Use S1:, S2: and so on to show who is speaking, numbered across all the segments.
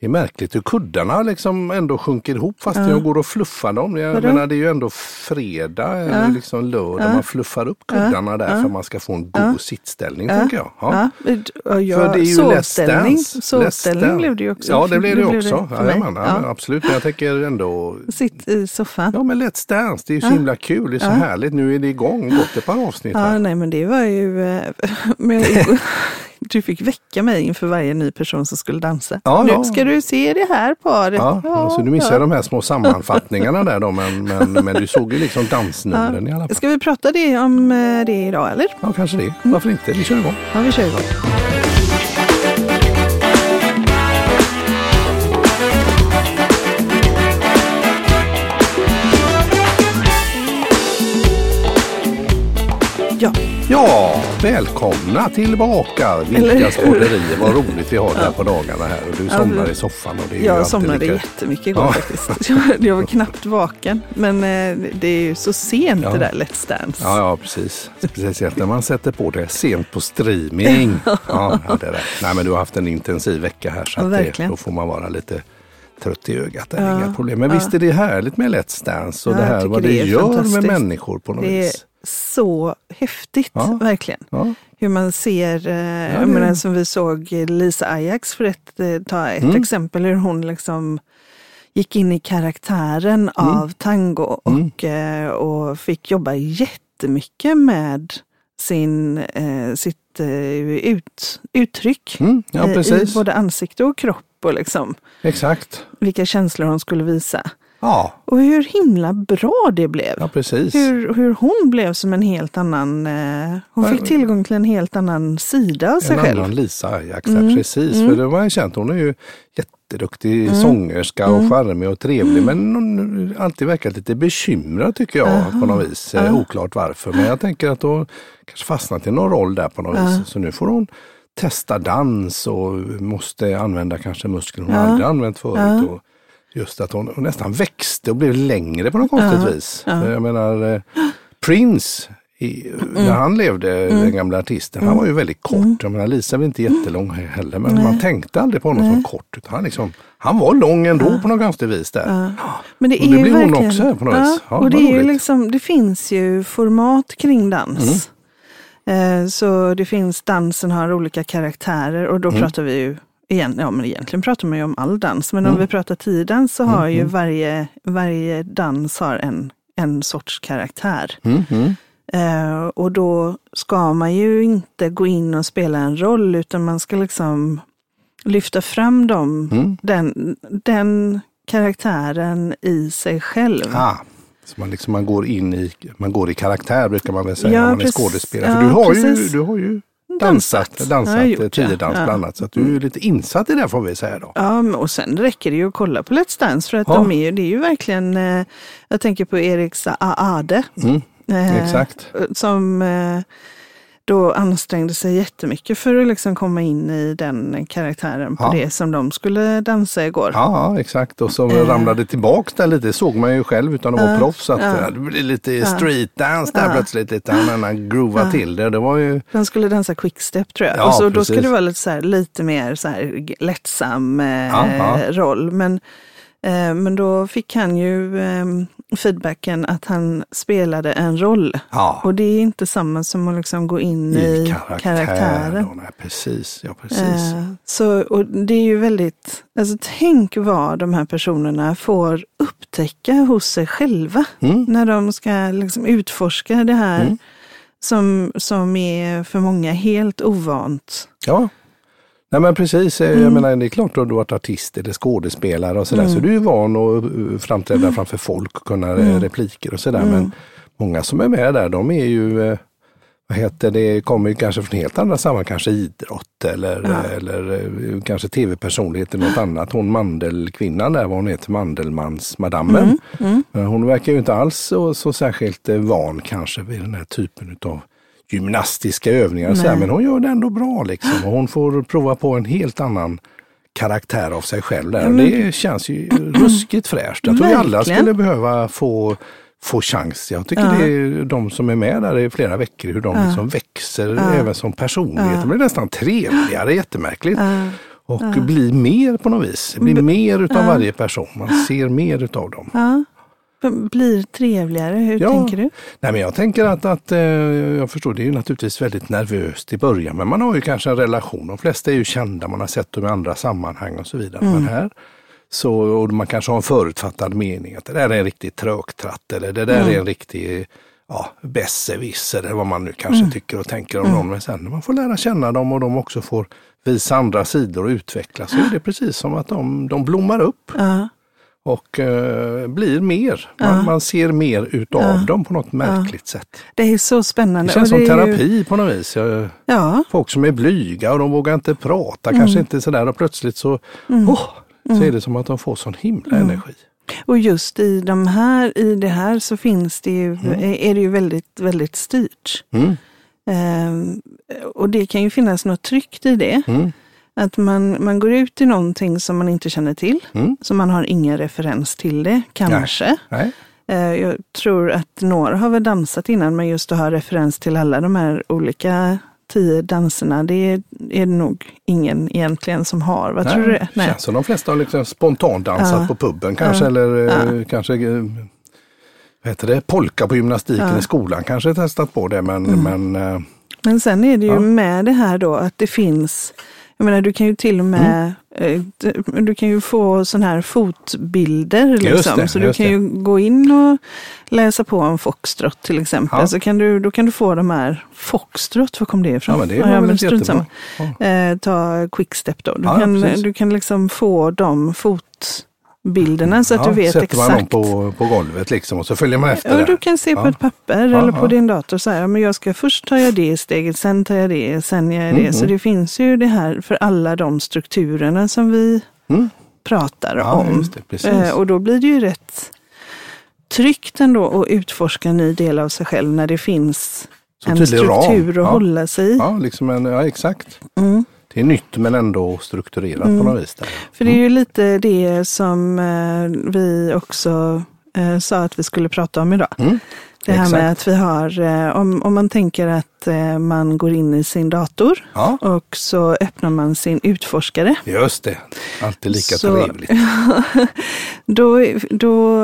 S1: Det är märkligt hur kuddarna liksom ändå sjunker ihop fast jag går och fluffar dem. Jag
S2: Vadå?
S1: menar det är ju ändå fredag eller liksom lördag. Man fluffar upp kuddarna där för att man ska få en god sittställning tänker jag. Ja.
S2: Ja,
S1: För det är ju
S2: sovställning, sovställning blev det ju också.
S1: Ja det blev det också.
S2: för mig.
S1: Jajamän, ja.
S2: Ja.
S1: Absolut, men jag tänker ändå
S2: Sitt i soffan.
S1: Ja men Let's Dance, det är ju så himla kul, det är så härligt. Nu är det igång, gått ett par avsnitt
S2: Ja,
S1: här.
S2: nej men det var ju... du fick väcka mig inför varje ny person som skulle dansa.
S1: Ja,
S2: nu
S1: ja.
S2: ska du se det här paret.
S1: Ja, så du missade jag de här små sammanfattningarna där då, men, men, men du såg ju liksom dansnumren i alla fall.
S2: Ska vi prata det om eh, det idag eller?
S1: Ja, kanske det. Varför inte? Vi kör igång.
S2: Ja, vi kör igång. Ja,
S1: välkomna tillbaka Vilka skåderier. Vad roligt vi har där på dagarna här. Och du somnar i soffan. Och det är
S2: jag somnade
S1: lika-
S2: jättemycket igår
S1: Ja.
S2: faktiskt. Jag, jag var knappt vaken. Men eh, det är ju så sent
S1: Ja.
S2: det där Let's Dance.
S1: Ja, ja, precis. Speciellt när man sätter på det sent på streaming. Ja, det är det. Nej, men du har haft en intensiv vecka här så det, då får man vara lite trött i ögat. Det är
S2: Ja,
S1: inga problem. Men
S2: ja.
S1: visst är det härligt med Let's Dance och
S2: Ja,
S1: det här vad det,
S2: det
S1: gör med människor på något
S2: Det
S1: vis.
S2: Så häftigt,
S1: Ja.
S2: verkligen.
S1: Ja,
S2: Hur man ser, eh, jag menar, som vi såg Lisa Ajax för att eh, ta ett
S1: Mm.
S2: exempel, hur hon liksom gick in i karaktären
S1: Mm.
S2: av tango och, eh, och fick jobba jättemycket med sin, eh, sitt eh, ut, uttryck
S1: mm, ja
S2: i, både ansikte och kropp och liksom
S1: Exakt.
S2: vilka känslor hon skulle visa.
S1: Ja,
S2: Och hur himla bra det blev.
S1: ja precis.
S2: Hur, hur hon blev som en helt annan, eh, hon
S1: Ja,
S2: fick tillgång till en helt annan sida av sig
S1: en
S2: själv.
S1: annan Lisa Ajax, där, precis. För det var jag känt, hon är ju jätteduktig sångerska och charmig och trevlig. Men hon alltid verkat lite bekymrad tycker jag på något vis. Eh, Oklart varför. Men jag tänker att hon kanske fastnat i någon roll där på något vis. Så nu får hon testa dans och måste använda kanske muskler hon aldrig använt förut. Och just att hon, hon nästan växte och blev längre på något konstigt vis. För Jag menar, eh, Prince i, när han levde, den gamla artisten, han var ju väldigt kort. Jag menar, Lisa var inte jättelång heller, men man tänkte aldrig på honom som kort. Han, liksom, han var lång ändå på något konstigt vis där.
S2: Men det
S1: Och
S2: är
S1: det
S2: ju
S1: blir hon
S2: verkligen,
S1: också på något
S2: ja,
S1: vis. Ja,
S2: och det, är liksom, det finns ju format kring dans.
S1: Mm.
S2: Eh, så det finns, dansen har olika karaktärer och då
S1: Mm.
S2: pratar vi ju Igen, ja, men egentligen pratar man ju om all dans, men
S1: Mm.
S2: om vi pratar tiodans så har ju varje, varje dans har en, en sorts karaktär.
S1: Mm, mm.
S2: Eh, och då ska man ju inte gå in och spela en roll utan man ska liksom lyfta fram dem,
S1: Mm.
S2: den, den karaktären i sig själv.
S1: Ah, så man, liksom, man, går in i, man går i karaktär brukar man väl säga
S2: Ja,
S1: när man är
S2: precis.
S1: skådespelare.
S2: Ja,
S1: För du har, ju, du har ju
S2: Dansat.
S1: dansat,
S2: gjort,
S1: tiodans
S2: Ja.
S1: bland annat. Så att du är lite insatt i det får vi säga då.
S2: Ja, och sen räcker det ju att kolla på Let's Dance för att
S1: Ja.
S2: de är ju, det är ju verkligen, eh, jag tänker på Erik Saade.
S1: Mm,
S2: eh,
S1: exakt.
S2: Som eh, då ansträngde sig jättemycket för att liksom komma in i den karaktären på
S1: Ja.
S2: det som de skulle dansa igår.
S1: Ja, ja, exakt. Och så
S2: Eh.
S1: ramlade tillbaks där lite. Såg man ju själv utan att vara proffs. Att
S2: ja.
S1: det blev lite street dance där plötsligt. Lite, han, han groova till det. Det var ju...
S2: De skulle dansa quickstep tror jag.
S1: Ja,
S2: och så, då
S1: precis.
S2: det vara lite, så här, lite mer så här, lättsam eh,
S1: Ja, ja.
S2: roll. Men, men då fick han ju eh, feedbacken att han spelade en roll.
S1: Ja.
S2: Och det är inte samma som att liksom gå in i,
S1: I karaktär.
S2: karaktären.
S1: Nej, precis, ja precis.
S2: Eh, så, och det är ju väldigt, alltså tänk vad de här personerna får upptäcka hos sig själva
S1: Mm.
S2: när de ska liksom utforska det här som, som är för många helt ovant.
S1: Ja. Nej men precis, Eh,
S2: Mm.
S1: jag menar det är klart att du har varit artist eller skådespelare och sådär
S2: Mm.
S1: så du är van att uh, framträda framför folk och kunna
S2: Mm.
S1: eh, repliker och sådär. Men många som är med där de är ju, eh, vad heter det, kommer ju kanske från helt andra sammanhang, kanske idrott eller, eh, eller eh, kanske tv-personlighet eller något annat. Hon Mandelkvinnan där, vad hon heter, Mandelmansmadammen.
S2: Mm.
S1: Men hon verkar ju inte alls så, så särskilt eh, van kanske vid den här typen av gymnastiska övningar. Och så här, men hon gör det ändå bra liksom. Och hon får prova på en helt annan karaktär av sig själv där. Och det känns ju ruskigt fräscht. Jag tror alla skulle behöva få, få chans. Jag tycker
S2: Ja.
S1: det är de som är med där i flera veckor, hur de liksom växer även som personlighet. De blir nästan trevligare, jättemärkligt. Och bli mer på något vis. Bli
S2: B-
S1: mer utav
S2: ja.
S1: varje person. Man ser mer utav dem.
S2: Blir trevligare, hur
S1: Ja.
S2: tänker du?
S1: Nej, men jag tänker att, att eh, jag förstår, det är ju naturligtvis väldigt nervöst i början, men man har ju kanske en relation. De flesta är ju kända, man har sett dem i andra sammanhang och så vidare.
S2: Mm.
S1: Men här, så, och man kanske har en förutfattad mening att det där är en riktig trögtratt eller det där
S2: Mm.
S1: är en riktig ja, besserwisser eller vad man nu kanske
S2: Mm.
S1: tycker och tänker om dem. Men sen när man får lära känna dem och de också får visa andra sidor och utvecklas så är det precis som att de, de blommar upp
S2: Ja.
S1: Och eh, blir mer. Man,
S2: Ja.
S1: man ser mer utav
S2: Ja.
S1: dem på något märkligt sätt.
S2: Det är så spännande.
S1: Det känns
S2: och
S1: som
S2: det ju-
S1: terapi på något vis.
S2: Ja,
S1: folk som är blyga och de vågar inte prata,
S2: Mm.
S1: kanske inte sådär och plötsligt så, åh, så är det som att de får sån himla
S2: Mm.
S1: energi.
S2: och just i de här, i det här så finns det ju, är det ju väldigt, väldigt styrt.
S1: Mm.
S2: Ehm, och det kan ju finnas något tryggt i det.
S1: Mm.
S2: Att man, man går ut i någonting som man inte känner till.
S1: Mm.
S2: Så man har ingen referens till det, kanske.
S1: Nej.
S2: Eh, Jag tror att några har väl dansat innan, men just att ha referens till alla de här olika tio danserna, det är, är det nog ingen egentligen som har. Vad tror du det?
S1: Det känns som de flesta har liksom spontandansat
S2: Ja.
S1: på puben kanske,
S2: Ja.
S1: eller eh,
S2: Ja.
S1: kanske eh, vad heter det, polka på gymnastiken
S2: Ja. Mm.
S1: i skolan kanske testat på det, men, men eh,
S2: Men sen är det ju
S1: Ja.
S2: med det här då att det finns, jag menar du kan ju till och med,
S1: Mm.
S2: eh, d- du kan ju få sådana här fotbilder liksom.
S1: det,
S2: så du kan
S1: det.
S2: ju gå in och läsa på om foxtrot till exempel.
S1: Ja.
S2: Så kan du, då kan du få de här, foxtrot, var kom det ifrån?
S1: ja, men det var väl
S2: strunt samma.
S1: jättebra. Ja.
S2: Eh, ta quickstep då. Du,
S1: Ja, ja,
S2: kan, du kan liksom få de fotbilderna så att
S1: Ja,
S2: du vet
S1: sätter man dem
S2: exakt.
S1: på, på golvet liksom och så följer man efter
S2: Ja, du kan se på
S1: Ja.
S2: ett papper eller på din dator så här, men jag ska först tar jag det steget, sen tar jag det, sen gör jag det.
S1: Mm,
S2: Så
S1: mm.
S2: det finns ju det här för alla de strukturerna som vi
S1: Mm.
S2: pratar om.
S1: det.
S2: Eh, och då blir det ju rätt tryggt ändå att utforska en ny del av sig själv när det finns
S1: Så
S2: en
S1: tydlig ram.
S2: struktur att hålla sig i.
S1: Ja, liksom en, ja, exakt.
S2: Mm.
S1: Det är nytt men ändå strukturerat på något vis. Där.
S2: För det är ju lite det som eh, vi också eh, sa att vi skulle prata om idag.
S1: Mm.
S2: Det här med
S1: Exakt.
S2: att vi har, eh, om, om man tänker att eh, man går in i sin dator
S1: Ja,
S2: och så öppnar man sin utforskare.
S1: just det. Alltid lika
S2: Så-
S1: trevligt.
S2: Då, då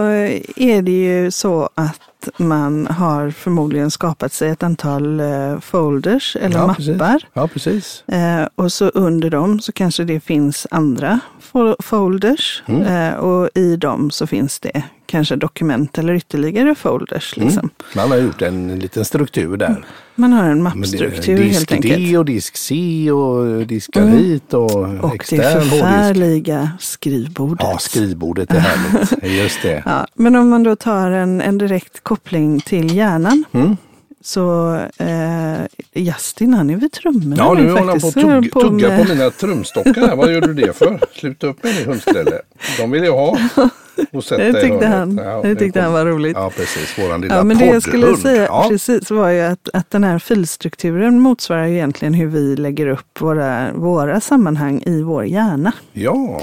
S2: är det ju så att man har förmodligen skapat sig ett antal eh, folders eller
S1: Ja, precis.
S2: mappar.
S1: Ja, precis.
S2: Och så under dem så kanske det finns andra folders.
S1: Mm.
S2: Eh, och i dem så finns det kanske dokument eller ytterligare folders. Liksom.
S1: Mm. Man har gjort en liten struktur där.
S2: Man har en mappstruktur
S1: disk
S2: helt enkelt.
S1: D och disk C och diskar
S2: Mm.
S1: hit och,
S2: Och det
S1: extern hårddisk.
S2: förfärliga skrivbordet.
S1: Ja, skrivbordet är härligt. Just det.
S2: Ja, men om man då tar en, en direkt koppling till hjärnan
S1: Mm.
S2: Så eh, Justin han är vid trummorna
S1: Ja, nu håller han på att
S2: faktiskt.
S1: tugga, tugga
S2: med-
S1: på mina trumstockar. här. Vad gör du det för? Sluta upp med det hundställe. De vill jag ha. Och sätta
S2: Det tyckte han,
S1: Ja,
S2: det tyckte
S1: kom-
S2: han var roligt.
S1: Ja, precis. Våran lilla
S2: Ja, men det jag skulle
S1: poddhund.
S2: säga
S1: Ja.
S2: precis var ju att, att den här filstrukturen motsvarar egentligen hur vi lägger upp våra, våra sammanhang i vår hjärna.
S1: ja.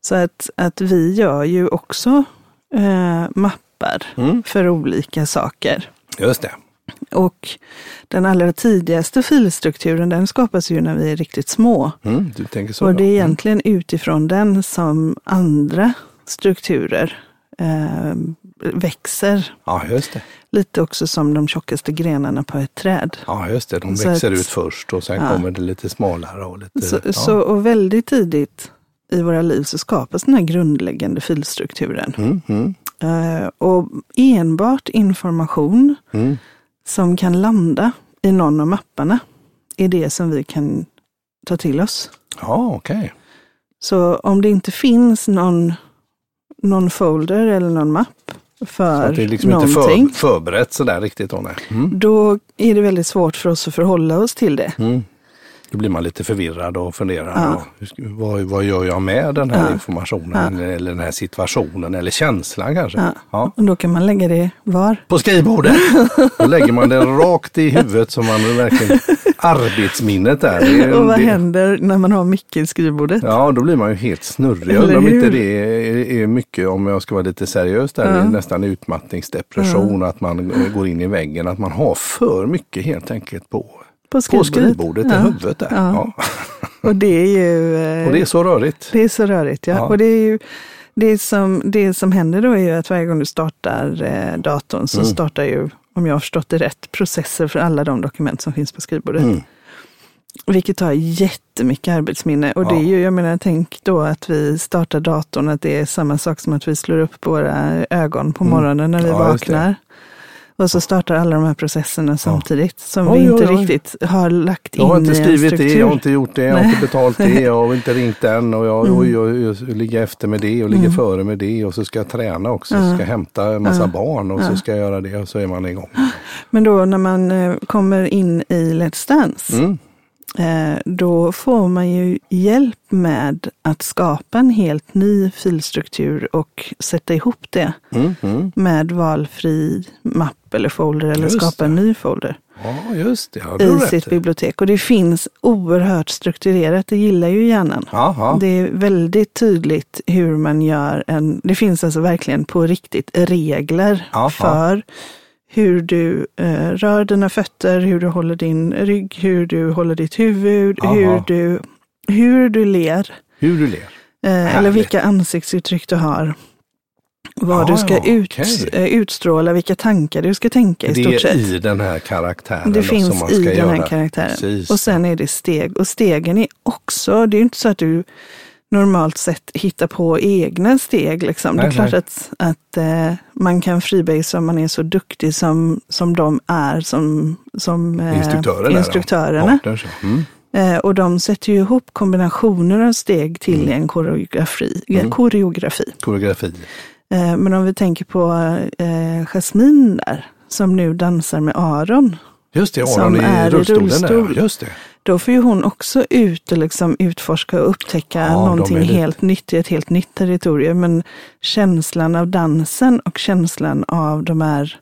S2: Så att, att vi gör ju också eh, mappar
S1: Mm.
S2: för olika saker.
S1: just det.
S2: Och den allra tidigaste filstrukturen den skapas ju när vi är riktigt små.
S1: Mm, du tänker så.
S2: och det är
S1: ja.
S2: egentligen utifrån den som andra strukturer eh, växer.
S1: Ja, just det.
S2: Lite också som de tjockaste grenarna på ett träd.
S1: Ja, just det. De
S2: Så
S1: växer
S2: att-
S1: ut först och sen
S2: Ja.
S1: kommer det lite smalare och lite...
S2: Så,
S1: ja.
S2: så, och väldigt tidigt i våra liv så skapas den här grundläggande filstrukturen.
S1: Mm, mm,
S2: Eh, och enbart information
S1: mm.
S2: Som kan landa i någon av mapparna är det som vi kan ta till oss.
S1: Ja, okej.
S2: Så om det inte finns någon, någon folder eller någon mapp
S1: Så
S2: för
S1: att det är liksom inte
S2: någonting,
S1: för, förberett sådär riktigt. Då. Mm.
S2: då är det väldigt svårt för oss att förhålla oss till det.
S1: Mm. Då blir man lite förvirrad och funderar.
S2: Ja.
S1: Ja. vad, vad gör jag med den här
S2: Ja.
S1: informationen eller den här situationen eller känslan kanske?
S2: Ja.
S1: Ja.
S2: Och då kan man lägga det var?
S1: På skrivbordet. Då lägger man det rakt i huvudet som man verkligen arbetsminnet där. Det är-
S2: Och vad
S1: det-
S2: händer när man har mycket i skrivbordet?
S1: Ja, då blir man ju helt snurrig. Jag undrar om inte det är, är mycket, om jag ska vara lite seriös där,
S2: Ja.
S1: det är nästan utmattningsdepression, att man går in i väggen, att man har för mycket helt enkelt på,
S2: På
S1: på skrivbordet i
S2: Ja.
S1: huvudet. Där.
S2: Ja.
S1: Ja.
S2: Och det är ju... eh,
S1: Och det är så rörigt.
S2: det är så rörigt, ja.
S1: Ja.
S2: Och det är ju det som, det som händer då är ju att varje gång du startar eh, datorn så
S1: Mm.
S2: startar ju, om jag har förstått det rätt, processer för alla de dokument som finns på skrivbordet.
S1: Mm.
S2: Vilket tar jättemycket arbetsminne. Och det är
S1: Ja.
S2: ju, jag menar, tänk då att vi startar datorn, att det är samma sak som att vi slår upp våra ögon på
S1: Mm.
S2: morgonen när vi
S1: Ja,
S2: vaknar. Och så startar alla de här processerna samtidigt, som
S1: Oj,
S2: vi inte
S1: oj, oj.
S2: riktigt har lagt in
S1: Jag har inte
S2: i en
S1: skrivit det,
S2: struktur.
S1: jag har inte gjort det, jag har inte betalt det, jag har inte ringt den och jag,
S2: Mm.
S1: oj, jag ligger efter med det och ligger
S2: Mm.
S1: före med det och så ska jag träna också, så
S2: Ja.
S1: ska jag hämta en massa
S2: Ja.
S1: barn och så
S2: Ja.
S1: ska jag göra det och så är man igång.
S2: Men då när man eh, kommer in i Let's Dance,
S1: Mm.
S2: Eh, då får man ju hjälp med att skapa en helt ny filstruktur och sätta ihop det
S1: Mm. Mm.
S2: med valfri mapp eller folder eller
S1: Just
S2: skapa en
S1: det.
S2: ny folder
S1: Ja, just det. Ja,
S2: i sitt bibliotek. Och det finns oerhört strukturerat, det gillar ju hjärnan.
S1: Jaha.
S2: Det är väldigt tydligt hur man gör en, det finns alltså verkligen på riktigt regler
S1: Jaha.
S2: för hur du eh, rör dina fötter, hur du håller din rygg, hur du håller ditt huvud, hur du, hur du ler.
S1: Hur du ler.
S2: Eh, eller vilka ansiktsuttryck du har. Vad
S1: Ja,
S2: du ska ut,
S1: okej.
S2: eh, utstråla, vilka tankar du ska tänka i
S1: Det
S2: stort
S1: är
S2: sett.
S1: i den här karaktären
S2: Det
S1: då, som
S2: finns
S1: man
S2: i
S1: ska
S2: den
S1: göra.
S2: här karaktären.
S1: Precis.
S2: Och sen är det steg. Och stegen är också, det är inte så att du normalt sett hittar på egna steg. Liksom. det är
S1: Nej,
S2: klart
S1: nej.
S2: att, att eh, man kan freebase om man är så duktig som, som de är som, som eh, instruktörerna.
S1: Ja. Mm.
S2: Eh, och de sätter ju ihop kombinationer av steg till en koreografi.
S1: Mm.
S2: koreografi.
S1: Koreografi.
S2: Eh, men om vi tänker på eh, Jasmine där, som nu dansar med Aron.
S1: Just det,
S2: Som
S1: i
S2: är i
S1: rullstolen.
S2: rullstol.
S1: Där. Just det.
S2: Då får ju hon också ut och liksom utforska och upptäcka
S1: Ja,
S2: någonting helt nytt i ett helt nytt territorium. Men känslan av dansen och känslan av de här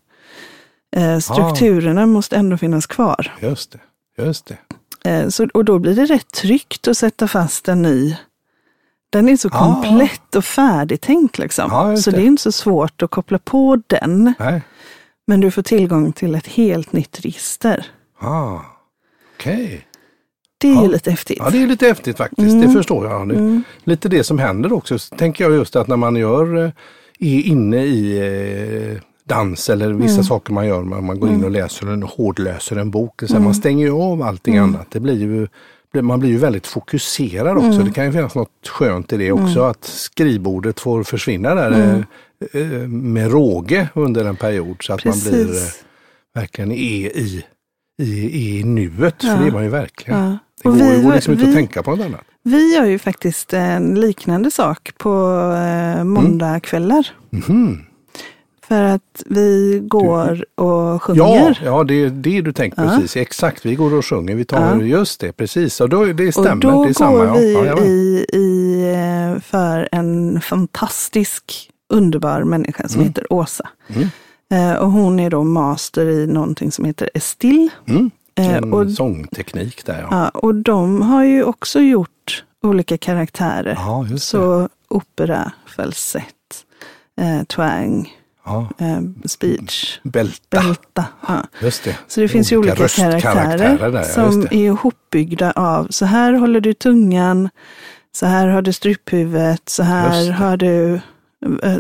S2: eh, strukturerna måste ändå finnas kvar.
S1: Just det. Just det.
S2: Eh, så, och då blir det rätt tryggt att sätta fast en ny. Den är så
S1: Ja.
S2: komplett och färdigtänkt liksom.
S1: Ja,
S2: så det.
S1: det.
S2: är inte så svårt att koppla på den.
S1: Nej.
S2: Men du får tillgång till ett helt nytt register.
S1: Ah. Okej.
S2: Det är
S1: Ja.
S2: ju lite häftigt.
S1: Ja, det är lite häftigt faktiskt.
S2: Mm.
S1: Det förstår jag. Det, Lite det som händer också. Så tänker jag just att när man gör, eh, är inne i eh, dans eller vissa
S2: Mm.
S1: saker man gör, man, man går in och läser en, hårdläser en bok. Så här,
S2: Mm.
S1: Man stänger ju av allting annat. Det blir ju, man blir ju väldigt fokuserad också.
S2: Mm.
S1: Det kan ju finnas något skönt i det också. Att skrivbordet får försvinna där eh, med råge under en period. Så att man blir eh,
S2: Precis.
S1: verkligen är i, i, i nuet.
S2: Ja.
S1: För det är man ju verkligen.
S2: Ja.
S1: Det går,
S2: vi-
S1: går liksom inte
S2: vi-
S1: att tänka på något annat.
S2: Vi gör ju faktiskt en liknande sak på eh, måndagkvällar.
S1: Mhm.
S2: För att vi går och
S1: Ja,
S2: sjunger.
S1: ja det är det du tänker
S2: Ja.
S1: precis. Exakt, vi går och sjunger. Vi tar,
S2: Ja.
S1: Just det, precis. Och då, det stämmer,
S2: och då
S1: det är samma.
S2: går
S1: ja.
S2: vi
S1: Ja,
S2: i, i, eh, för en fantastisk, underbar människa som
S1: Mm.
S2: heter Åsa.
S1: Mm.
S2: Eh, och hon är då master i någonting som heter Estill.
S1: Mm.
S2: Eh,
S1: En
S2: och,
S1: sångteknik där ja.
S2: ja, och de har ju också gjort olika karaktärer.
S1: Ja.
S2: Så opera, falsett, eh, twang,
S1: Ja.
S2: eh, speech,
S1: Bälta,
S2: bälta. Ja.
S1: just det.
S2: Så det finns ju olika karaktärer,
S1: där,
S2: som är ihopbyggda av så här håller du tungan, så här har du struphuvudet, så här har du,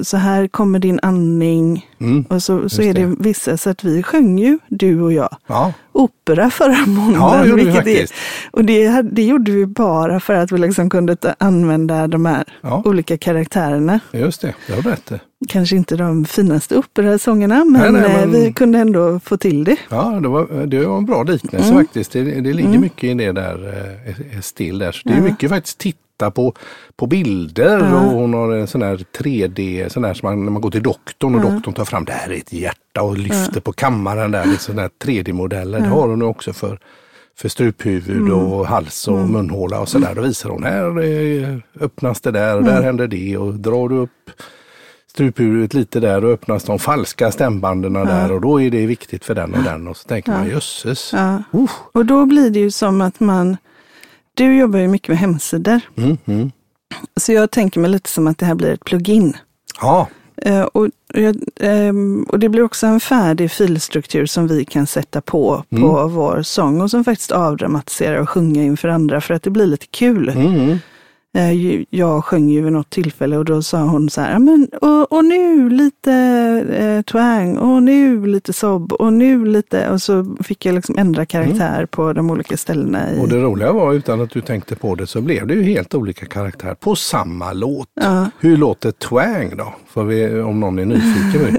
S2: så här kommer din andning.
S1: Mm.
S2: Och så, så är det
S1: det.
S2: vissa, så att vi sjöng ju, du och jag,
S1: Ja,
S2: opera förra
S1: ja det
S2: måndagen.
S1: gjorde vi
S2: vilket
S1: faktiskt.
S2: och det, det gjorde vi bara för att vi liksom kunde använda de här
S1: Ja.
S2: olika karaktärerna.
S1: Just det, det har du rätt.
S2: Kanske inte de finaste operasångerna, men,
S1: Nej, nej,
S2: eh,
S1: men-
S2: vi kunde ändå få till det.
S1: Ja, det var, det var en bra liknelse
S2: Mm.
S1: faktiskt. Det, det ligger mycket i det där eh, still där. Så det är
S2: Ja.
S1: mycket faktiskt titta på, på bilder
S2: Ja.
S1: och hon har en sån här 3D, sån här som man, när man går till doktorn och
S2: Ja.
S1: doktorn tar fram det här är ett hjärta och lyfter på kammaren där. Är sådana här 3D-modeller. Det har hon också för för struphuvud
S2: Mm.
S1: och hals och munhåla och sådär. Då visar hon här öppnas det där och
S2: Mm.
S1: där händer det och drar du upp struphuvudet lite där och öppnas de falska stämbanden där och då är det viktigt för den och den och så tänker man jösses. Uh.
S2: Och då blir det ju som att man, du jobbar ju mycket med hemsidor.
S1: Mm, mm.
S2: Så jag tänker mig lite som att det här blir ett plugin.
S1: Ja,
S2: och, jag, ehm, och det blir också en färdig filstruktur som vi kan sätta på på
S1: Mm.
S2: vår sång och som faktiskt avdramatiserar och sjunga inför andra för att det blir lite kul.
S1: Mm.
S2: Eh, Jag sjöng ju vid något tillfälle och då sa hon så här, "Ja, men, och, och nu lite eh, twang och nu lite sobb och nu lite, och så fick jag liksom ändra karaktär på de olika ställena. I,
S1: Och det roliga var utan att du tänkte på det så blev det ju helt olika karaktär på samma låt.
S2: Ja.
S1: Hur låter twang då? För vi, om någon är nyfiken.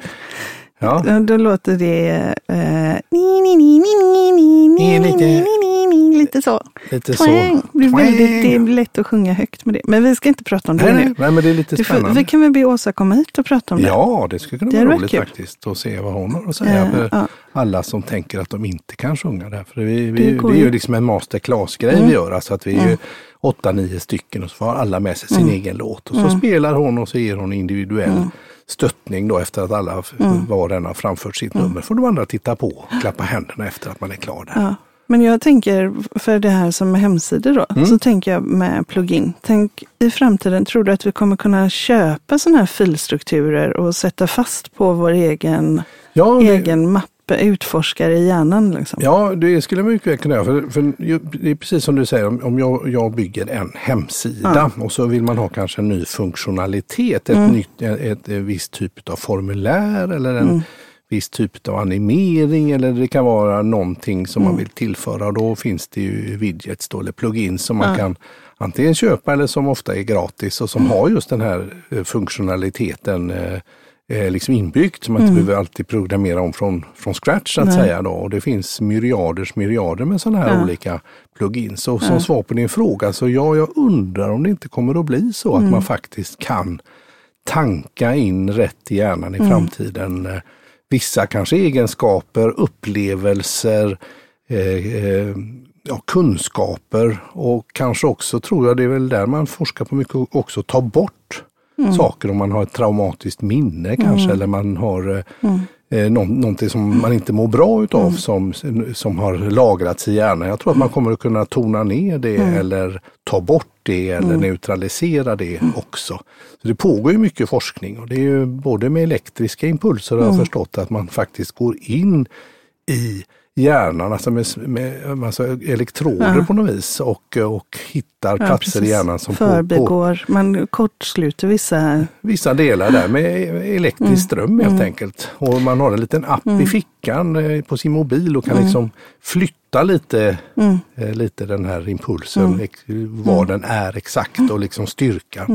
S1: Ja,
S2: Då låter det eh, ni, ni, ni,
S1: lite-
S2: så.
S1: Lite så.
S2: Twang. Det är, väldigt, det är lätt att sjunga högt med det. Men vi ska inte prata om det
S1: Nej,
S2: nu.
S1: nej, men det är lite spännande.
S2: vi kan väl be Åsa komma hit och prata om det.
S1: Ja, det skulle kunna
S2: Det
S1: vara roligt
S2: kul.
S1: faktiskt att se vad hon har att säga
S2: Eh,
S1: för
S2: ja.
S1: alla som tänker att de inte kan sjunga där. För vi, vi,
S2: Det
S1: det, är ju. liksom en masterclass-grej
S2: Mm.
S1: vi gör. Alltså att vi är ju åtta, nio stycken och så får alla med sig sin
S2: Mm.
S1: egen låt. Och så spelar hon och så ger hon individuell stöttning då efter att alla
S2: Mm.
S1: var och en har framfört sitt nummer. får de andra titta på och klappa händerna efter att man är klar där.
S2: Ja. Men jag tänker, för det här som med hemsidor då,
S1: Mm.
S2: så tänker jag med plugin. Tänk i framtiden, tror du att vi kommer kunna köpa sådana här filstrukturer och sätta fast på vår egen,
S1: Ja, det-
S2: egen mapp, utforskare i hjärnan? Liksom?
S1: Ja, det skulle man mycket väl kunna göra. För, för det är precis som du säger, om, jag, jag bygger en hemsida och så vill man ha kanske en ny funktionalitet, ett, nytt, ett, ett, visst typ av formulär eller en viss typ av animering eller det kan vara någonting som man vill tillföra. Då finns det ju widgets då, eller plugins som man kan antingen köpa eller som ofta är gratis och som har just den här eh, funktionaliteten eh, eh, liksom inbyggt som man inte behöver alltid programmera om från, från scratch så att
S2: Nej.
S1: säga. Då. Och det finns myriaders myriader med sådana här
S2: Ja.
S1: olika plugins. Och som svar på din fråga så ja, jag undrar om det inte kommer att bli så
S2: Mm.
S1: att man faktiskt kan tanka in rätt i hjärnan i
S2: Mm.
S1: framtiden. Vissa kanske egenskaper, upplevelser, eh, eh, ja, kunskaper. Och kanske också tror jag det är väl där man forskar på mycket också ta bort
S2: Mm.
S1: saker om man har ett traumatiskt minne kanske eller man har eh, eh, nå- någonting som man inte mår bra utav som, som har lagrats i hjärnan. Jag tror att man kommer att kunna tona ner det eller ta bort det eller neutralisera det också. Så Det pågår ju mycket forskning och det är både med elektriska impulser har jag förstått att man faktiskt går in i hjärnan, alltså med, med alltså elektroder på något vis och, och hittar platser i hjärnan som på, på
S2: Förbigår, man kortsluter vissa...
S1: vissa delar där med elektrisk ström helt enkelt. Och man har en liten app i fickan eh, på sin mobil och kan liksom flytta lite, eh, lite den här impulsen, ex- var den är exakt och liksom styrka.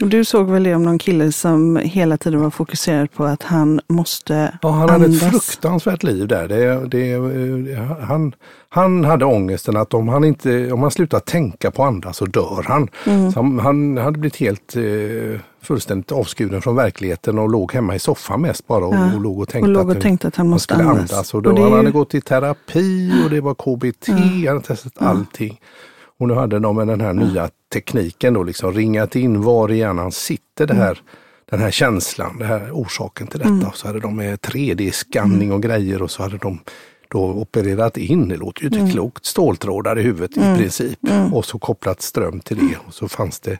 S2: Och Du såg väl det om någon kille som hela tiden var fokuserad på att han måste
S1: Ja, han hade ett
S2: andas.
S1: fruktansvärt liv där. Det, det, eh, han, han hade ångesten att om han, inte, om han slutar tänka på andra så dör han.
S2: Mm.
S1: Så han, han hade blivit helt eh, fullständigt avskuren från verkligheten och låg hemma i soffan mest bara och,
S2: Ja,
S1: och låg och tänkte,
S2: och låg och
S1: att,
S2: tänkte att han måste andas.
S1: andas. Och då,
S2: Och
S1: han
S2: ju-
S1: hade gått i terapi och det var KBT, han hade testat allting. Och nu hade de med den här nya tekniken då liksom ringat in var i hjärnan sitter det här, den här känslan, det här orsaken till detta. Och så hade de med 3D-skanning och grejer och så hade de då opererat in, det låter ju inte klokt, ståltrådar i huvudet i princip. Och så kopplat ström till det. Och så fanns det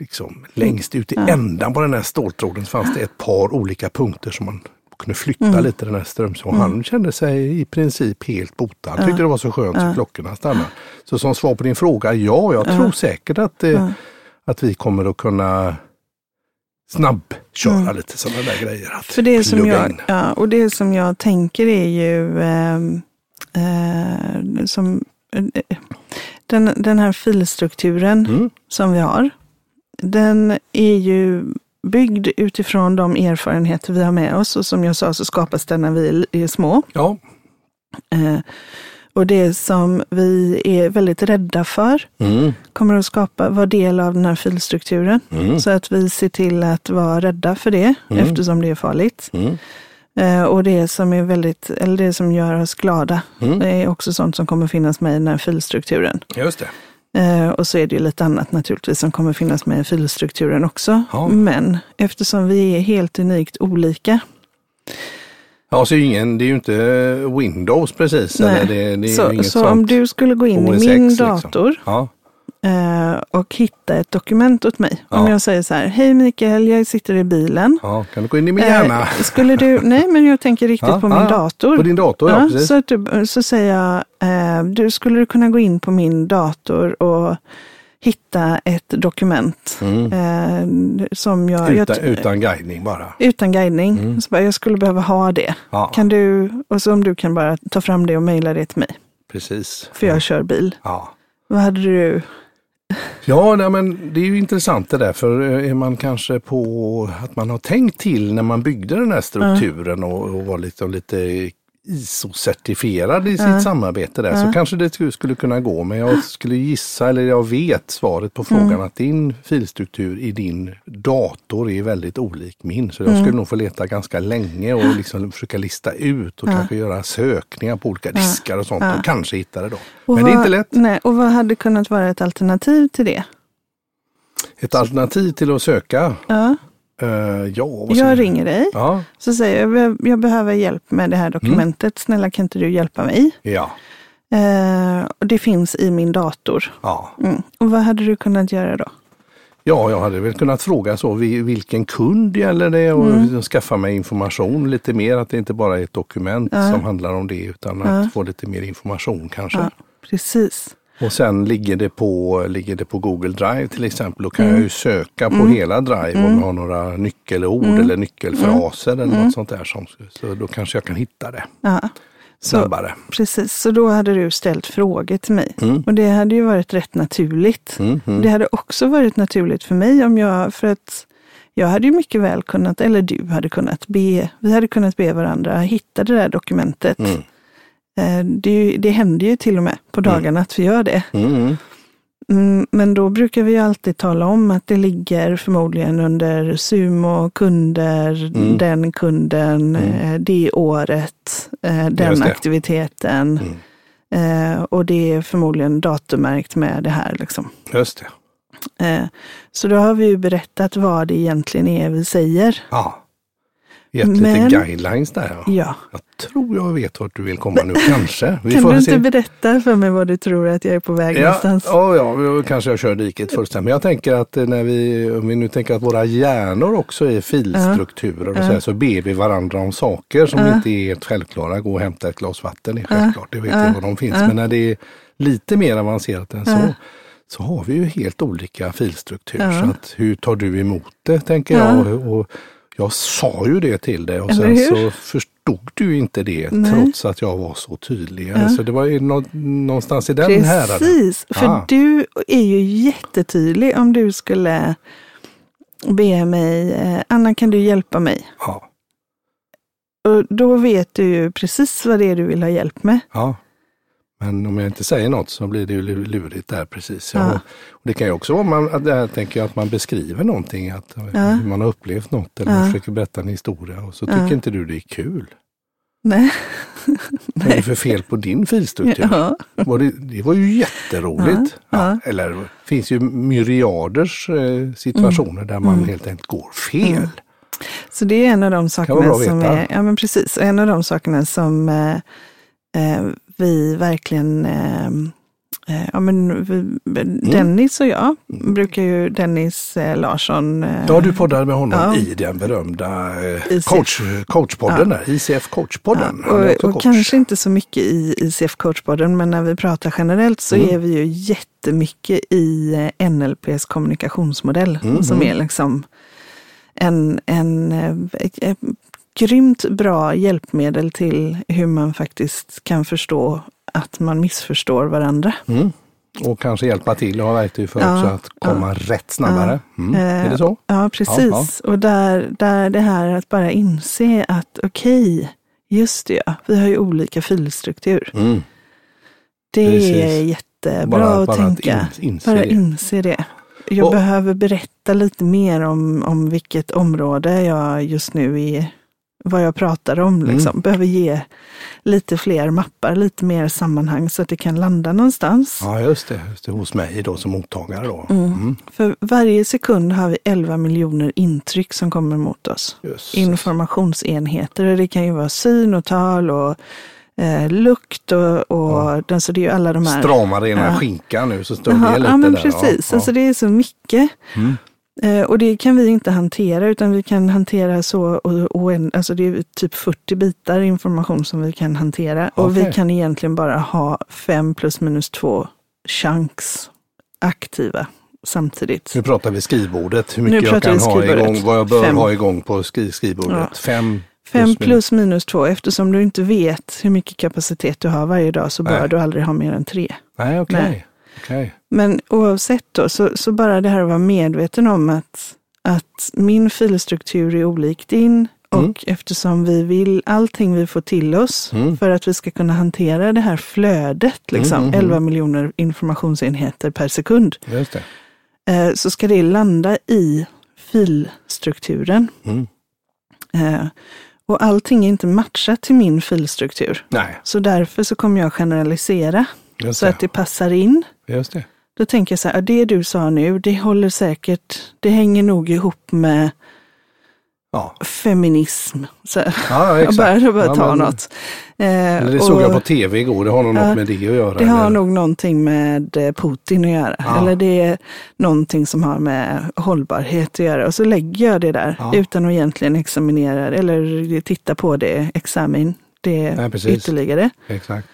S1: liksom längst ut i ändan på den här ståltråden så fanns det ett par olika punkter som man kunde flytta lite den här ström. Så han kände sig i princip helt botad. Han tyckte det var så skönt så klockorna stannade. Så som svar på din fråga, ja, jag tror säkert att, eh, att vi kommer att kunna snabbköra lite sådana där grejer. Att
S2: För det som jag,
S1: in.
S2: ja, och det som jag tänker är ju ehm, eh, som eh, den, den här filstrukturen
S1: Mm.
S2: som vi har. Den är ju byggd utifrån de erfarenheter vi har med oss och som jag sa så skapas den när vi är små.
S1: Ja,
S2: Eh, och det som vi är väldigt rädda för
S1: mm.
S2: kommer att skapa, vara del av den här filstrukturen.
S1: Mm.
S2: Så att vi ser till att vara rädda för det
S1: Mm.
S2: eftersom det är farligt.
S1: Mm.
S2: Eh, och det som är väldigt, eller det som gör oss glada,
S1: Mm.
S2: är också sånt som kommer finnas med i den här filstrukturen.
S1: just det.
S2: Eh, och så är det ju lite annat naturligtvis som kommer finnas med i filstrukturen också.
S1: Ja.
S2: Men eftersom vi är helt unikt olika,
S1: Ja, så ju ingen, det är ju inte Windows precis.
S2: Nej.
S1: Eller det, det är
S2: så,
S1: inget
S2: så om du skulle gå in
S1: OS
S2: i min
S1: liksom.
S2: dator
S1: Ja.
S2: eh, och hitta ett dokument åt mig. Om
S1: Ja.
S2: jag säger så här, hej Mikael, jag sitter i bilen.
S1: Ja, kan du gå in i min hjärna?
S2: Eh, skulle du, nej men jag tänker riktigt
S1: Ja,
S2: på min dator.
S1: På din dator, ja, precis.
S2: så, att du, så säger jag, eh, du skulle du kunna gå in på min dator och hitta ett dokument
S1: Mm.
S2: eh, som jag, jag,
S1: Utan, utan guidning bara.
S2: utan guidning.
S1: Mm.
S2: Så bara, jag skulle behöva ha det.
S1: Ja,
S2: Kan du, och så om du kan bara ta fram det och mejla det till mig,
S1: precis.
S2: för jag kör bil.
S1: Ja.
S2: Vad hade du?
S1: Ja, nej, men det är ju intressant det där, för är man kanske på att man har tänkt till när man byggde den här strukturen och, och var lite, lite ISO-certifierad i sitt samarbete där så kanske det skulle- kunna gå. Men jag skulle gissa, eller jag vet svaret på frågan att din filstruktur i din dator är väldigt olik min. Så jag skulle nog få leta ganska länge och liksom försöka lista ut och kanske göra sökningar på olika diskar och sånt och kanske hitta det då.
S2: och
S1: Men det är
S2: vad-
S1: inte lätt.
S2: Nej, och vad hade kunnat vara ett alternativ till det?
S1: Ett alternativ till att söka
S2: Ja,
S1: Eh, ja,
S2: jag ringer dig,
S1: Ja,
S2: så säger jag, "Jag- behöver hjälp med det här dokumentet, snälla kan inte du hjälpa mig?
S1: ja,
S2: Eh, och det finns i min dator.
S1: ja.
S2: Mm. Och vad hade du kunnat göra då?
S1: Ja, jag hade väl kunnat fråga så, vi- vilken kund gäller det och
S2: Mm.
S1: skaffa mig information lite mer, att det inte bara är ett dokument
S2: Ja.
S1: som handlar om det utan att få lite mer information kanske.
S2: Precis.
S1: Och sen ligger det, på, ligger det på Google Drive till exempel, då kan
S2: Mm.
S1: jag ju söka på hela Drive om jag har några nyckelord
S2: Mm.
S1: eller nyckelfraser eller något sånt där. Som, så då kanske jag kan hitta det.
S2: Så,
S1: snabbare.
S2: precis, så då hade du ställt frågor till mig.
S1: Mm.
S2: Och det hade ju varit rätt naturligt.
S1: Mm, mm.
S2: Det hade också varit naturligt för mig om jag, för att jag hade ju mycket väl kunnat, eller du hade kunnat be, vi hade kunnat be varandra hitta det där dokumentet.
S1: Mm.
S2: Eh, Det, det händer ju till och med på dagarna att vi gör det.
S1: Mm, mm.
S2: Mm, Men då brukar vi ju alltid tala om att det ligger förmodligen under Sumo, kunder,
S1: Mm.
S2: den kunden, eh, det året, eh, den
S1: det.
S2: aktiviteten.
S1: Mm.
S2: Och det är förmodligen datummärkt med det här. Liksom.
S1: Just det.
S2: Så då har vi ju berättat vad det egentligen är vi säger.
S1: Ja. Gett lite
S2: Men-
S1: guidelines där. Ja.
S2: Ja.
S1: Jag tror jag vet vart du vill komma nu, kanske. Vi
S2: Kan du inte
S1: se.
S2: berätta för mig vad du tror att jag är på väg
S1: Ja,
S2: någonstans?
S1: ja, ja, kanske jag kör diket fullständigt. Men jag tänker att eh, när vi, om vi nu tänker att våra hjärnor också är filstrukturer och så, här, så ber vi varandra om saker som inte är helt självklara. Gå och hämta ett glas vatten är självklart, det vet jag var de finns. Men när det är lite mer avancerat än så, så har vi ju helt olika filstruktur. Så att, hur tar du emot det, tänker jag. Och jag sa ju det till dig och sen så förstod du inte det trots att jag var så tydlig. Så det var ju nå- någonstans i den häraden.
S2: Precis, för
S1: Ah.
S2: du är ju jättetydlig om du skulle be mig, eh, Anna kan du hjälpa mig?
S1: Ja,
S2: Och då vet du ju precis vad det är du vill ha hjälp med.
S1: ja. Men om jag inte säger något så blir det ju lu- lurigt där precis. Ja.
S2: Ja.
S1: Och det kan ju också vara man, att här, tänker jag, att man beskriver någonting, att hur man har upplevt något eller man försöker berätta en historia och så tycker inte du det är kul.
S2: Nej.
S1: Vad är det för fel på din filstruktur?
S2: Ja.
S1: Var det, det var ju jätteroligt.
S2: Ja,
S1: Ja, eller det finns ju myriaders eh, situationer där man helt enkelt går fel.
S2: Så det är en av de sakerna som är, ja men precis, en av de sakerna som eh, vi verkligen eh, eh, Ja, men
S1: Mm.
S2: Dennis och jag brukar ju, Dennis eh, Larsson, eh,
S1: Ja, du poddade med honom
S2: Ja.
S1: i den berömda eh, coach, coachpodden där, ICF coachpodden. Är
S2: och, och
S1: coach.
S2: kanske inte så mycket i ICF coachpodden, men när vi pratar generellt så
S1: Mm.
S2: är vi ju jättemycket i eh, NLPs kommunikationsmodell,
S1: Mm,
S2: som är liksom en, en eh, grymt bra hjälpmedel till hur man faktiskt kan förstå att man missförstår varandra.
S1: Mm. Och kanske hjälpa till och ha verktyg för
S2: Ja,
S1: att komma rätt snabbare. Mm. Är det så?
S2: Ja, precis. Och där, där det här att bara inse att okej, just det ja, vi har ju olika filstruktur.
S1: Mm.
S2: Det
S1: Precis.
S2: är jättebra
S1: Bara-
S2: att
S1: bara att
S2: tänka.
S1: in- inse
S2: bara
S1: det.
S2: inse det. Jag
S1: Och-
S2: behöver berätta lite mer om, om vilket område jag just nu är, vad jag pratar om.
S1: Mm.
S2: Liksom. Behöver ge lite fler mappar, lite mer sammanhang så att det kan landa någonstans.
S1: Ja, just det. Just det. Hos mig då som mottagare då. Mm.
S2: För varje sekund har vi 11 miljoner intryck som kommer mot oss.
S1: Just.
S2: Informationsenheter. Det kan ju vara syn och tal och eh, lukt och, och den, så det är ju alla de här.
S1: Stramar ena ja. skinkan nu så står det lite
S2: ja, men
S1: där.
S2: Precis,
S1: ja.
S2: alltså det är så mycket.
S1: Mm.
S2: Eh, och det kan vi inte hantera utan vi kan hantera så, och, och en, alltså det är typ 40 bitar information som vi kan hantera. Och
S1: Okej.
S2: vi kan egentligen bara ha fem plus minus två chunks aktiva samtidigt.
S1: Nu pratar vi skrivbordet, hur mycket jag kan ha igång, vad jag bör
S2: Fem.
S1: ha igång på skri skrivbordet.
S2: Ja.
S1: Fem
S2: Fem plus minus två, eftersom du inte vet hur mycket kapacitet du har varje dag så bör
S1: Nej.
S2: du aldrig ha mer än tre.
S1: Nej, okej. Okej.
S2: Men oavsett då, så, så bara det här att vara medveten om att, att min filstruktur är olik din och
S1: Mm.
S2: eftersom vi vill allting vi får till oss
S1: Mm.
S2: för att vi ska kunna hantera det här flödet, liksom,
S1: Mm, mm, mm.
S2: 11 miljoner informationsenheter per sekund, eh, så ska det landa i filstrukturen.
S1: Mm.
S2: Eh, och allting är inte matchat till min filstruktur.
S1: Nej,
S2: Så därför så kommer jag generalisera så att det passar in.
S1: Just det.
S2: Då tänker jag så här, det du sa nu, det håller säkert, det hänger nog ihop med
S1: Ja,
S2: feminism. Så här.
S1: ja
S2: jag
S1: exakt.
S2: bara, jag bara
S1: Ja,
S2: ta
S1: men-
S2: något. Eh,
S1: Eller det såg
S2: och
S1: jag på tv igår, det har nog
S2: Ja,
S1: något med det att göra.
S2: Det har
S1: eller?
S2: nog någonting med eh, Putin att göra.
S1: Ja.
S2: Eller det är någonting som har med hållbarhet att göra. Och så lägger jag det där
S1: Ja.
S2: utan att egentligen examinera eller titta på det, examin, det
S1: Nej, precis.
S2: ytterligare.
S1: Exakt.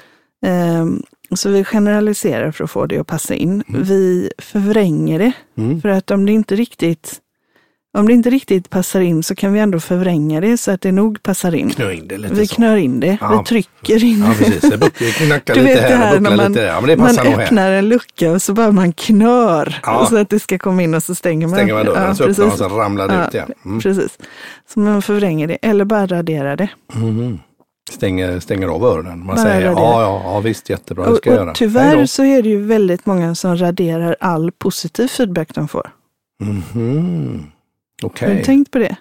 S2: Ehm, så vi generaliserar för att få det att passa in. Vi förvränger det.
S1: Mm.
S2: För att om det inte riktigt om det inte riktigt passar in så kan vi ändå förvränga det så att det nog passar in.
S1: Knö in det lite
S2: Vi
S1: så.
S2: knör in det,
S1: Ja.
S2: vi trycker in
S1: Ja, precis. Det knackar
S2: Du
S1: lite här
S2: här
S1: och
S2: när
S1: bucklar
S2: man,
S1: lite där. Ja, men det
S2: man
S1: nog här.
S2: öppnar en lucka och så bara man knör
S1: Ja.
S2: så att det ska komma in och så stänger man.
S1: Stänger man dörren
S2: Ja,
S1: så öppnar man och så ramlar det ut igen. Mm.
S2: Precis. Så man förvränger det eller bara raderar det.
S1: Mhm. Stänger, stänger av öronen. Man säger ja, ja, ja, visst jättebra, det ska jag göra.
S2: tyvärr så är det ju väldigt många som raderar all positiv feedback de får.
S1: då. Mhm.
S2: Har
S1: Okej.
S2: du tänkt på det?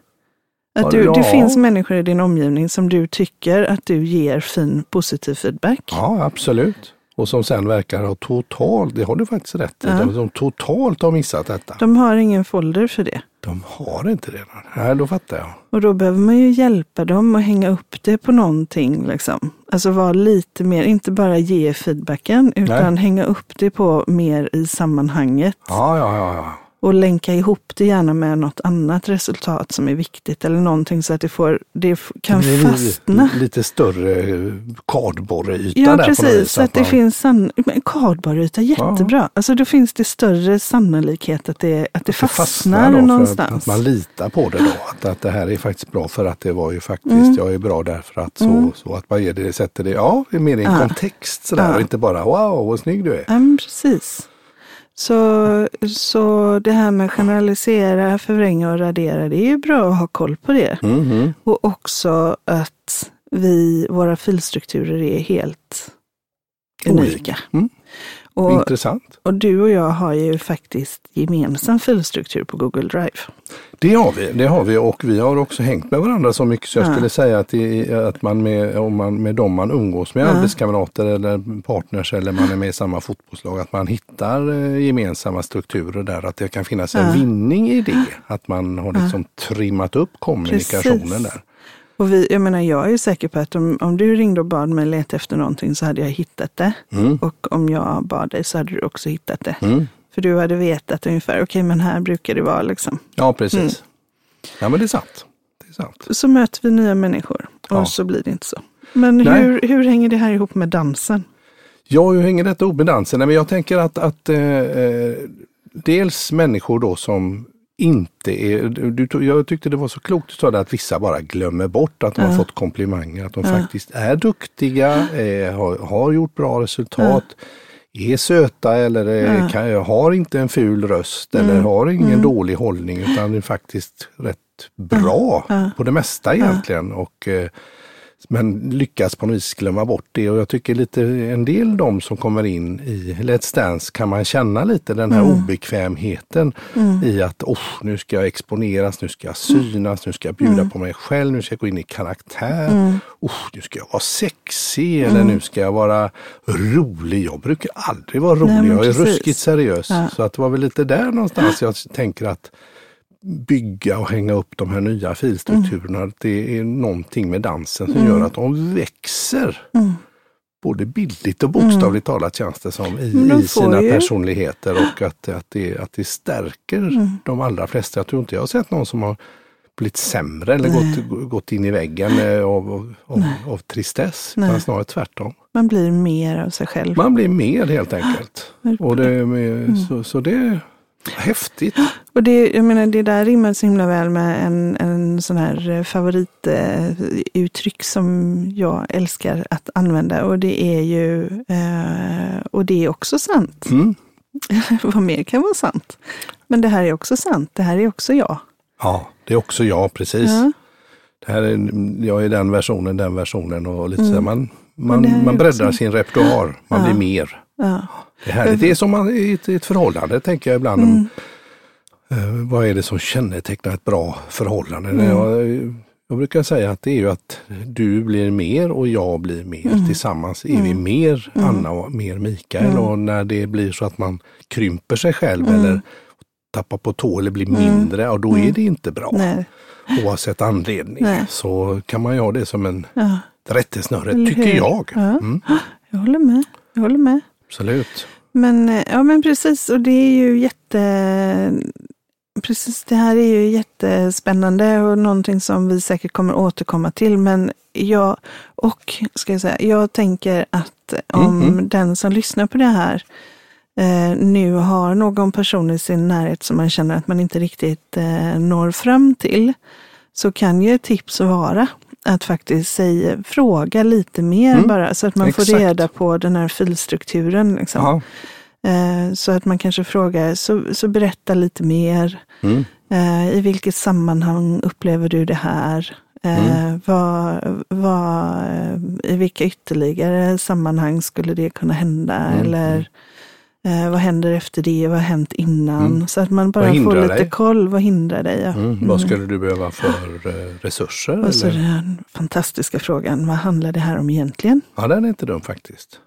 S2: Att du,
S1: ja.
S2: Det finns människor i din omgivning som du tycker att du ger fin positiv feedback.
S1: Ja, absolut. Och som sen verkar ha totalt, det har du faktiskt rätt i,
S2: Ja.
S1: de som totalt har missat detta.
S2: De har ingen folder för det.
S1: De har inte det. Nej, då fattar jag.
S2: Och då behöver man ju hjälpa dem att hänga upp det på någonting. Liksom. Alltså vara lite mer, inte bara ge feedbacken, utan hänga upp det på mer i sammanhanget.
S1: Ja, ja, ja. ja.
S2: Och länka ihop det gärna med något annat resultat som är viktigt eller någonting så att det, får, det kan
S1: Det
S2: fastna.
S1: Lite större kardborreyta
S2: Ja,
S1: där på något
S2: precis.
S1: vis.
S2: Så att det
S1: man-
S2: finns Kardborreyta, jättebra. Alltså då finns det större sannolikhet att det, att det
S1: att det
S2: fastnar,
S1: för
S2: någonstans.
S1: Att man litar på det då. Att, att det här är faktiskt bra för att det var ju faktiskt,
S2: Mm.
S1: jag är bra därför att så, så att man ger det, sätter det, ja, mer i en
S2: Ja.
S1: kontext sådär
S2: Ja.
S1: och inte bara wow vad snygg du är.
S2: Ja, precis. Så, så det här med generalisera, förvränga och radera, det är ju bra att ha koll på det.
S1: Mhm.
S2: Och också att vi, våra filstrukturer är helt unika.
S1: Mm.
S2: Och,
S1: Intressant.
S2: och du och jag har ju faktiskt gemensam filstruktur på Google Drive.
S1: Det har vi, det har vi och vi har också hängt med varandra så mycket så jag
S2: Ja.
S1: skulle säga att, det, att man med, om man med dem man umgås med,
S2: Ja.
S1: arbetskamrater eller partners eller man är med i samma fotbollslag, att man hittar eh, gemensamma strukturer där, att det kan finnas en
S2: Ja.
S1: vinning i det. Att man har liksom trimmat upp kommunikationen
S2: Precis.
S1: där.
S2: Och vi, jag menar, jag är säker på att om, om du ringde och bad mig leta efter någonting så hade jag hittat det.
S1: Mm.
S2: Och om jag bad dig så hade du också hittat det.
S1: Mm.
S2: För du hade vetat ungefär, okej men här brukar det vara liksom.
S1: Ja, precis.
S2: Mm.
S1: Ja, men det är sant. Det är sant.
S2: Så möter vi nya människor och
S1: Ja.
S2: så blir det inte så. Men
S1: Nej.
S2: hur, hur hänger det här ihop med dansen?
S1: Ja, hur hänger detta ihop med dansen? Nej, men jag tänker att, att eh, eh, dels människor då som inte är, du, jag tyckte det var så klokt du sa det att vissa bara glömmer bort att de har
S2: Ja.
S1: fått komplimanger, att de
S2: Ja.
S1: faktiskt är duktiga, eh, har, har gjort bra resultat, är söta eller eh,
S2: Ja.
S1: kan, har inte en ful röst eller
S2: Mm.
S1: har ingen
S2: Mm.
S1: dålig hållning utan är faktiskt rätt bra
S2: Ja.
S1: på det mesta egentligen. Och, eh, men lyckas på något vis glömma bort det och jag tycker lite en del de som kommer in i Let's Dance kan man känna lite den här
S2: Mm.
S1: obekvämheten i att oh, nu ska jag exponeras, nu ska jag synas, nu ska jag bjuda
S2: Mm.
S1: på mig själv, nu ska jag gå in i karaktär.
S2: Mm.
S1: Oh, nu ska jag vara sexig eller nu ska jag vara rolig. Jag brukar aldrig vara rolig,
S2: Nej,
S1: jag är
S2: precis.
S1: ruskigt seriös.
S2: Ja.
S1: Så att det var väl lite där någonstans jag tänker att bygga och hänga upp de här nya filstrukturerna.
S2: Mm.
S1: Det är någonting med dansen som gör att de växer.
S2: Mm.
S1: både bildligt och bokstavligt mm. talat känns det som i, i sina ju. personligheter och att, att, det, att det stärker mm. de allra flesta. Jag tror inte jag har sett någon som har blivit sämre eller gått, gått in i väggen eh, av, av, av tristess. Utan snarare tvärtom.
S2: Man blir mer av sig själv.
S1: Man blir mer helt enkelt. Och det, med, mm. så, så det Häftigt!
S2: Och det, jag menar, det där rimmar så himla väl med en, en sån här favorituttryck som jag älskar att använda och det är ju, eh, och det är också sant. Mm. Vad mer kan vara sant? Men det här är också sant, det här är också jag.
S1: Ja, det är också jag, precis. Ja. Det här är, jag är den versionen, den versionen och lite mm. så man, man, man breddar sin repertoar, man ja. blir mer. Ja. Det, här, det är som man, ett, ett förhållande, tänker jag ibland. Mm. Eh, vad är det som kännetecknar ett bra förhållande? Mm. Jag, jag, brukar säga att det är ju att du blir mer och jag blir mer. Mm. Tillsammans är vi mm. mer mm. Anna och mer Mikael. Mm. Och när det blir så att man krymper sig själv eller tappar på tå eller blir mindre, och då är det inte bra. Nej. Oavsett anledning. Nej. Så kan man ju ha det som en ja. rättesnöre, tycker jag.
S2: Ja. Jag håller med. Jag håller med.
S1: Absolut.
S2: Men, eh, ja, men precis, och det är ju jätte... Precis, det här är ju jättespännande och någonting som vi säkert kommer återkomma till. Men jag, och ska jag säga, jag tänker att om mm -hmm. den som lyssnar på det här eh, nu har någon person i sin närhet som man känner att man inte riktigt eh, når fram till, så kan ju ett tips vara att faktiskt säga, fråga lite mer mm. bara, så att man Exakt. får reda på den här filstrukturen. Liksom. Eh, så att man kanske frågar, så, så berätta lite mer. Mm. Eh, I vilket sammanhang upplever du det här? Eh, mm. vad, vad, I vilka ytterligare sammanhang skulle det kunna hända? Mm. Eller Eh, vad händer efter det? Vad har hänt innan? Mm. Så att man bara får lite dig? koll. Vad hindrar dig? Ja. Mm.
S1: Mm. Vad skulle du behöva för resurser?
S2: Och så den fantastiska frågan, vad handlar det här om egentligen?
S1: Ja, den är inte dum faktiskt.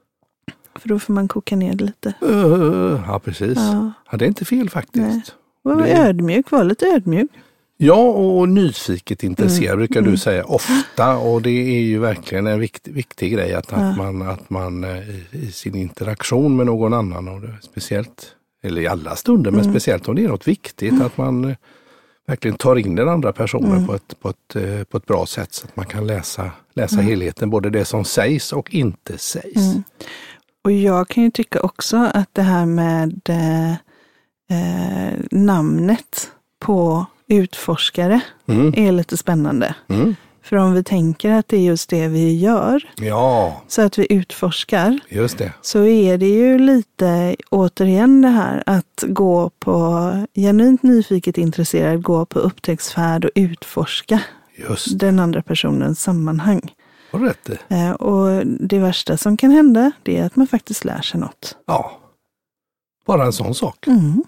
S2: För då får man koka ner det lite.
S1: Uh, ja, precis. Ja. ja. det är inte fel faktiskt. Nej.
S2: Var det... ödmjuk, var lite ödmjuk.
S1: Ja, och nyfiket intresserad mm. brukar du mm. säga ofta och det är ju verkligen en vikt, viktig grej att, ja. att man, att man eh, i, sin interaktion med någon annan, och speciellt, eller i alla stunder, mm. men speciellt om det är något viktigt, mm. att man eh, verkligen tar in den andra personen mm. på, ett, på, ett, eh, på ett bra sätt så att man kan läsa, läsa mm. helheten, både det som sägs och inte sägs.
S2: Och jag kan ju tycka också att det här med eh, namnet på utforskare mm. är lite spännande. Mm. För om vi tänker att det är just det vi gör,
S1: ja.
S2: så att vi utforskar, så är det ju lite återigen det här att gå på, genuint nyfiket intresserad, gå på upptäcktsfärd och utforska den andra personens sammanhang.
S1: Har rätt
S2: det. Eh, och det värsta som kan hända, det är att man faktiskt lär sig något.
S1: Ja, bara en sån sak. Mm.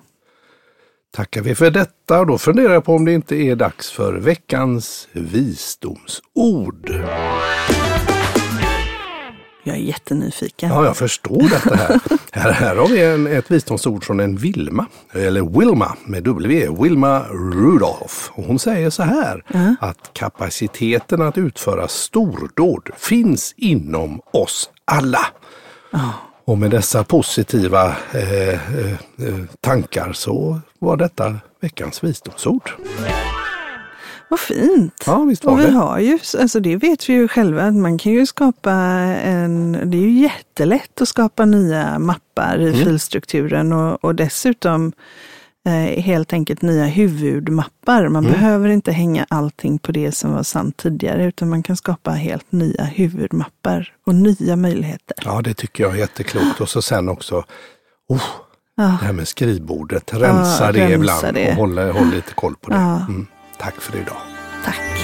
S1: Tackar vi för detta och då funderar jag på om det inte är dags för veckans visdomsord.
S2: Jag är jättenyfiken.
S1: Ja, jag förstår detta här. här, här har vi en, ett visdomsord från en Vilma, eller Wilma med W, Wilma Rudolph. Och hon säger så här, uh att kapaciteten att utföra stordåd finns inom oss alla. Uh. Och med dessa positiva eh, eh, tankar så var detta veckans visdomsord.
S2: Vad fint!
S1: Ja, visst var
S2: och
S1: vi
S2: det. har ju, alltså det vet vi ju själva, att man kan ju skapa en, det är ju jättelätt att skapa nya mappar i mm. filstrukturen och, och dessutom eh, helt enkelt nya huvudmappar. Man mm. behöver inte hänga allting på det som var sant tidigare, utan man kan skapa helt nya huvudmappar och nya möjligheter.
S1: Ja, det tycker jag är jätteklokt. Och så sen också, oh, ja. det här med skrivbordet, rensa ja, det rensa ibland det. och hålla, hålla lite koll på det. Ja. Mm. Tack för idag.
S2: Tack.